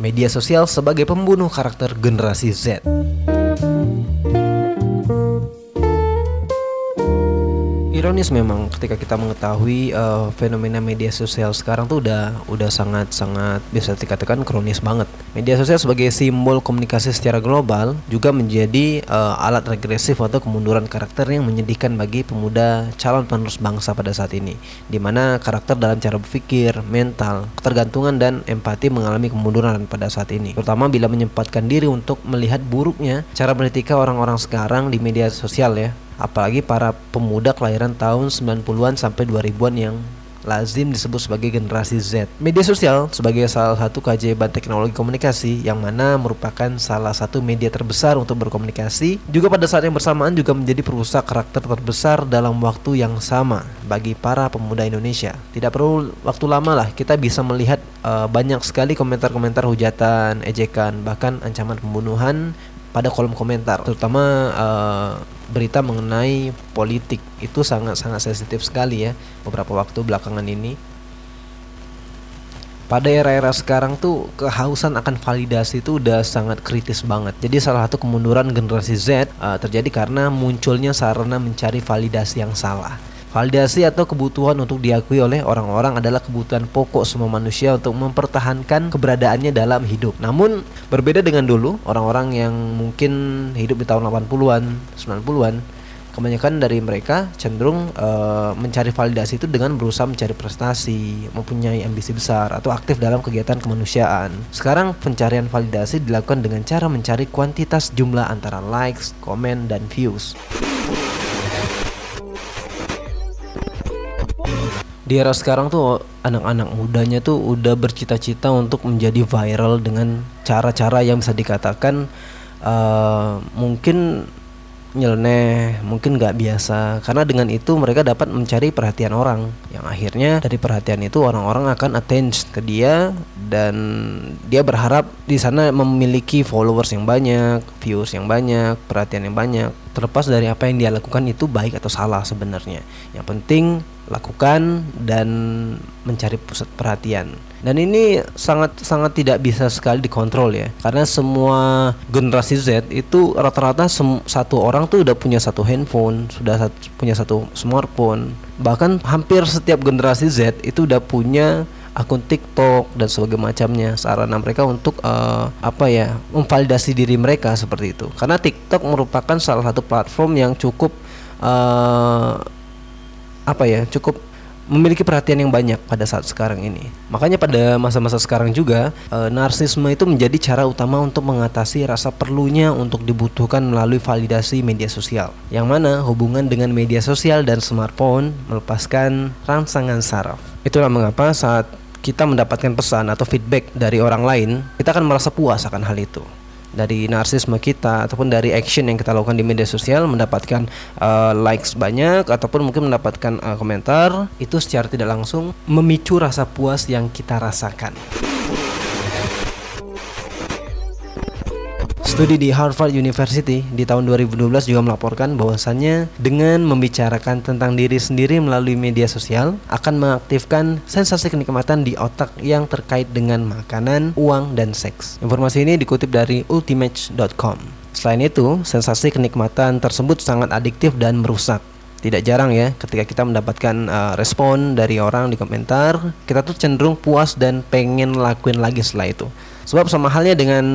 media sosial sebagai pembunuh karakter generasi Z. Ironis memang ketika kita mengetahui uh, fenomena media sosial sekarang tuh udah udah sangat sangat bisa dikatakan kronis banget. Media sosial sebagai simbol komunikasi secara global juga menjadi uh, alat regresif atau kemunduran karakter yang menyedihkan bagi pemuda calon penerus bangsa pada saat ini, di mana karakter dalam cara berpikir, mental, ketergantungan dan empati mengalami kemunduran pada saat ini, terutama bila menyempatkan diri untuk melihat buruknya cara beretika orang-orang sekarang di media sosial ya apalagi para pemuda kelahiran tahun 90-an sampai 2000-an yang lazim disebut sebagai generasi Z. Media sosial sebagai salah satu keajaiban teknologi komunikasi yang mana merupakan salah satu media terbesar untuk berkomunikasi juga pada saat yang bersamaan juga menjadi perusak karakter terbesar dalam waktu yang sama bagi para pemuda Indonesia. Tidak perlu waktu lama lah kita bisa melihat uh, banyak sekali komentar-komentar hujatan, ejekan, bahkan ancaman pembunuhan pada kolom komentar terutama uh, berita mengenai politik itu sangat-sangat sensitif sekali ya beberapa waktu belakangan ini pada era-era sekarang tuh kehausan akan validasi itu udah sangat kritis banget. Jadi salah satu kemunduran generasi Z uh, terjadi karena munculnya sarana mencari validasi yang salah. Validasi atau kebutuhan untuk diakui oleh orang-orang adalah kebutuhan pokok semua manusia untuk mempertahankan keberadaannya dalam hidup. Namun berbeda dengan dulu, orang-orang yang mungkin hidup di tahun 80-an, 90-an, kebanyakan dari mereka cenderung uh, mencari validasi itu dengan berusaha mencari prestasi, mempunyai ambisi besar atau aktif dalam kegiatan kemanusiaan. Sekarang pencarian validasi dilakukan dengan cara mencari kuantitas jumlah antara likes, komen, dan views. Di era sekarang tuh anak-anak mudanya tuh udah bercita-cita untuk menjadi viral dengan cara-cara yang bisa dikatakan uh, mungkin nyeleneh mungkin nggak biasa. Karena dengan itu mereka dapat mencari perhatian orang. Yang akhirnya dari perhatian itu orang-orang akan attach ke dia dan dia berharap di sana memiliki followers yang banyak views yang banyak perhatian yang banyak. Terlepas dari apa yang dia lakukan itu baik atau salah sebenarnya. Yang penting lakukan dan mencari pusat perhatian. Dan ini sangat sangat tidak bisa sekali dikontrol ya. Karena semua generasi Z itu rata-rata satu orang tuh udah punya satu handphone, sudah satu, punya satu smartphone. Bahkan hampir setiap generasi Z itu udah punya akun TikTok dan sebagainya macamnya sarana mereka untuk uh, apa ya memvalidasi diri mereka seperti itu karena TikTok merupakan salah satu platform yang cukup uh, apa ya cukup memiliki perhatian yang banyak pada saat sekarang ini. Makanya pada masa-masa sekarang juga e, narsisme itu menjadi cara utama untuk mengatasi rasa perlunya untuk dibutuhkan melalui validasi media sosial. Yang mana hubungan dengan media sosial dan smartphone melepaskan rangsangan saraf. Itulah mengapa saat kita mendapatkan pesan atau feedback dari orang lain, kita akan merasa puas akan hal itu dari narsisme kita ataupun dari action yang kita lakukan di media sosial mendapatkan uh, likes banyak ataupun mungkin mendapatkan uh, komentar itu secara tidak langsung memicu rasa puas yang kita rasakan. Studi di Harvard University di tahun 2012 juga melaporkan bahwasannya dengan membicarakan tentang diri sendiri melalui media sosial akan mengaktifkan sensasi kenikmatan di otak yang terkait dengan makanan, uang, dan seks. Informasi ini dikutip dari ultimate.com. Selain itu, sensasi kenikmatan tersebut sangat adiktif dan merusak tidak jarang ya ketika kita mendapatkan uh, respon dari orang di komentar kita tuh cenderung puas dan pengen lakuin lagi setelah itu Sebab sama halnya dengan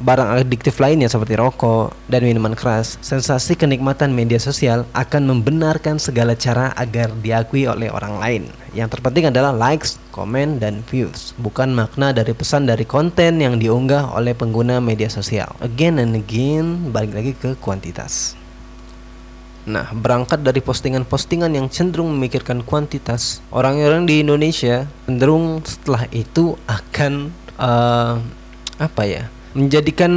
barang adiktif lainnya seperti rokok dan minuman keras, sensasi kenikmatan media sosial akan membenarkan segala cara agar diakui oleh orang lain. Yang terpenting adalah likes, komen, dan views, bukan makna dari pesan dari konten yang diunggah oleh pengguna media sosial. Again and again, balik lagi ke kuantitas. Nah, berangkat dari postingan-postingan yang cenderung memikirkan kuantitas, orang-orang di Indonesia cenderung setelah itu akan uh, apa ya menjadikan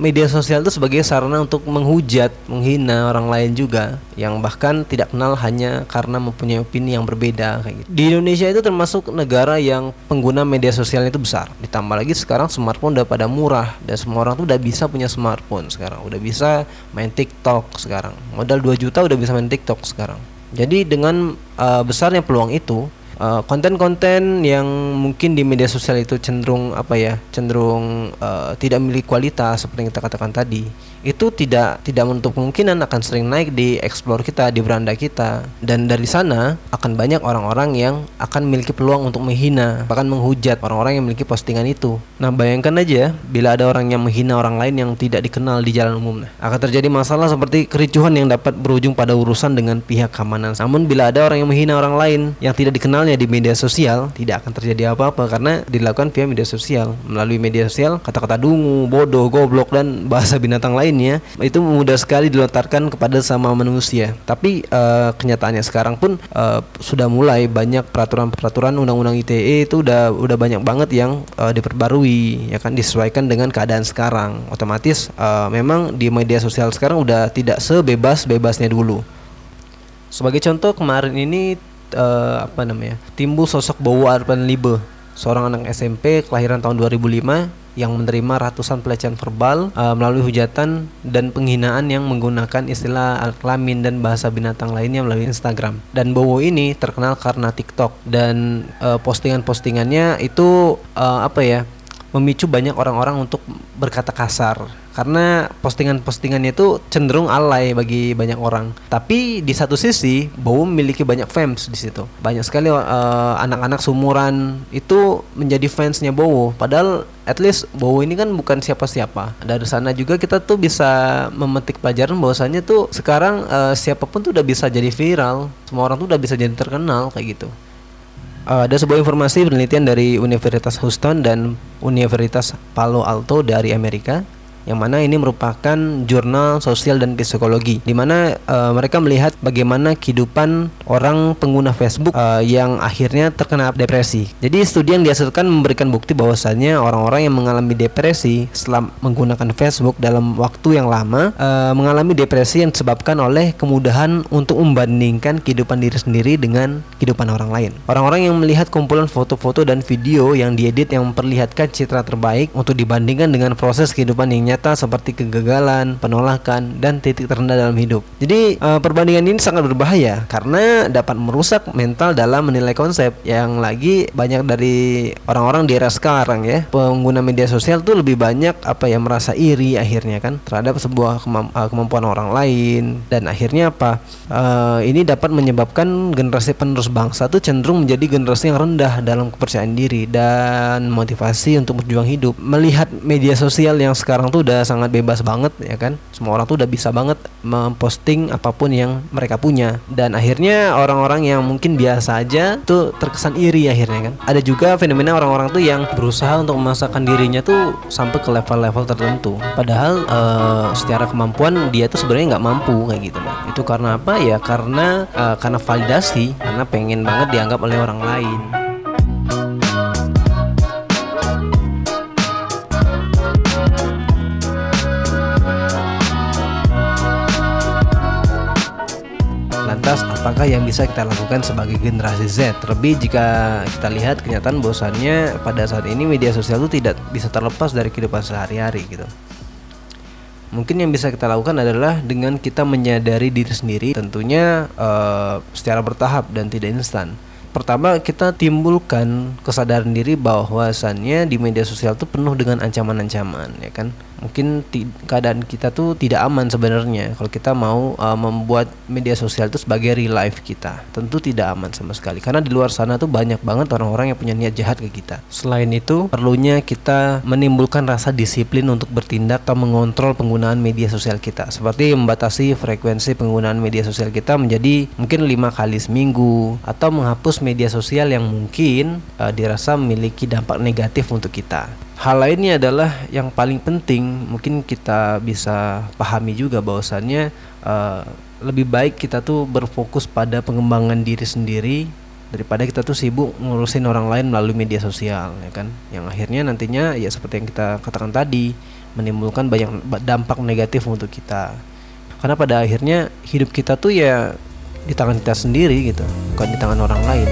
media sosial itu sebagai sarana untuk menghujat, menghina orang lain juga yang bahkan tidak kenal hanya karena mempunyai opini yang berbeda kayak gitu. Di Indonesia itu termasuk negara yang pengguna media sosial itu besar. Ditambah lagi sekarang smartphone udah pada murah dan semua orang tuh udah bisa punya smartphone sekarang. Udah bisa main TikTok sekarang. Modal 2 juta udah bisa main TikTok sekarang. Jadi dengan uh, besarnya peluang itu konten konten-konten yang mungkin di media sosial itu cenderung apa ya cenderung uh, tidak memiliki kualitas seperti yang kita katakan tadi itu tidak tidak menutup kemungkinan akan sering naik di explore kita di beranda kita. Dan dari sana akan banyak orang-orang yang akan memiliki peluang untuk menghina bahkan menghujat orang-orang yang memiliki postingan itu. Nah bayangkan aja bila ada orang yang menghina orang lain yang tidak dikenal di jalan umum. Nah, akan terjadi masalah seperti kericuhan yang dapat berujung pada urusan dengan pihak keamanan. Namun bila ada orang yang menghina orang lain yang tidak dikenalnya di media sosial tidak akan terjadi apa-apa karena dilakukan via media sosial. Melalui media sosial kata-kata dungu bodoh goblok dan bahasa binatang lain lainnya itu mudah sekali dilontarkan kepada sama manusia. Tapi uh, kenyataannya sekarang pun uh, sudah mulai banyak peraturan-peraturan undang-undang ITE itu udah udah banyak banget yang uh, diperbarui ya kan disesuaikan dengan keadaan sekarang. Otomatis uh, memang di media sosial sekarang udah tidak sebebas-bebasnya dulu. Sebagai contoh kemarin ini uh, apa namanya? timbul sosok Bowo Arpan Libe, seorang anak SMP kelahiran tahun 2005 yang menerima ratusan pelecehan verbal uh, melalui hujatan dan penghinaan yang menggunakan istilah al kelamin dan bahasa binatang lainnya melalui Instagram. Dan Bowo ini terkenal karena TikTok dan uh, postingan-postingannya itu uh, apa ya? Memicu banyak orang-orang untuk berkata kasar karena postingan-postingannya itu cenderung alay bagi banyak orang. Tapi di satu sisi, Bowo memiliki banyak fans di situ. Banyak sekali eh, anak-anak sumuran itu menjadi fansnya Bowo. Padahal at least Bowo ini kan bukan siapa-siapa. Dari sana juga kita tuh bisa memetik pelajaran bahwasanya tuh sekarang uh, siapa pun tuh udah bisa jadi viral. Semua orang tuh udah bisa jadi terkenal kayak gitu. Uh, ada sebuah informasi penelitian dari Universitas Houston dan Universitas Palo Alto dari Amerika yang mana ini merupakan jurnal sosial dan psikologi di mana uh, mereka melihat bagaimana kehidupan orang pengguna Facebook uh, yang akhirnya terkena depresi. Jadi studi yang dihasilkan memberikan bukti bahwasannya orang-orang yang mengalami depresi setelah menggunakan Facebook dalam waktu yang lama uh, mengalami depresi yang disebabkan oleh kemudahan untuk membandingkan kehidupan diri sendiri dengan kehidupan orang lain. Orang-orang yang melihat kumpulan foto-foto dan video yang diedit yang memperlihatkan citra terbaik untuk dibandingkan dengan proses kehidupan yang seperti kegagalan, penolakan, dan titik terendah dalam hidup. Jadi uh, perbandingan ini sangat berbahaya karena dapat merusak mental dalam menilai konsep yang lagi banyak dari orang-orang di era sekarang ya. Pengguna media sosial tuh lebih banyak apa ya merasa iri akhirnya kan terhadap sebuah uh, kemampuan orang lain. Dan akhirnya apa? Uh, ini dapat menyebabkan generasi penerus bangsa tuh cenderung menjadi generasi yang rendah dalam kepercayaan diri dan motivasi untuk berjuang hidup. Melihat media sosial yang sekarang tuh udah sangat bebas banget ya kan? Semua orang tuh udah bisa banget memposting apa pun yang mereka punya. Dan akhirnya orang-orang yang mungkin biasa aja tuh terkesan iri akhirnya kan? Ada juga fenomena orang-orang tuh yang berusaha untuk memasakkan dirinya tuh sampai ke level-level tertentu. Padahal uh, secara kemampuan dia tuh sebenarnya nggak mampu kayak gitu loh itu karena apa? Ya karena uh, karena validasi karena pengen banget dianggap oleh orang lain Lantas apakah yang bisa kita lakukan sebagai generasi Z? Terlebih jika kita lihat kenyataan bosannya pada saat ini media sosial itu tidak bisa terlepas dari kehidupan sehari-hari gitu. Mungkin yang bisa kita lakukan adalah dengan kita menyadari diri sendiri tentunya uh, secara bertahap dan tidak instan pertama kita timbulkan kesadaran diri bahwasannya di media sosial itu penuh dengan ancaman-ancaman ya kan mungkin keadaan kita tuh tidak aman sebenarnya. Kalau kita mau uh, membuat media sosial itu sebagai real life kita tentu tidak aman sama sekali. Karena di luar sana tuh banyak banget orang-orang yang punya niat jahat ke kita. Selain itu perlunya kita menimbulkan rasa disiplin untuk bertindak atau mengontrol penggunaan media sosial kita. Seperti membatasi frekuensi penggunaan media sosial kita menjadi mungkin lima kali seminggu atau menghapus media sosial yang mungkin uh, dirasa memiliki dampak negatif untuk kita hal lainnya adalah yang paling penting mungkin kita bisa pahami juga bahwasannya uh, lebih baik kita tuh berfokus pada pengembangan diri sendiri daripada kita tuh sibuk ngurusin orang lain melalui media sosial ya kan? Yang akhirnya nantinya ya seperti yang kita katakan tadi menimbulkan banyak dampak negatif untuk kita. Karena pada akhirnya hidup kita tuh ya di tangan kita sendiri gitu bukan di tangan orang lain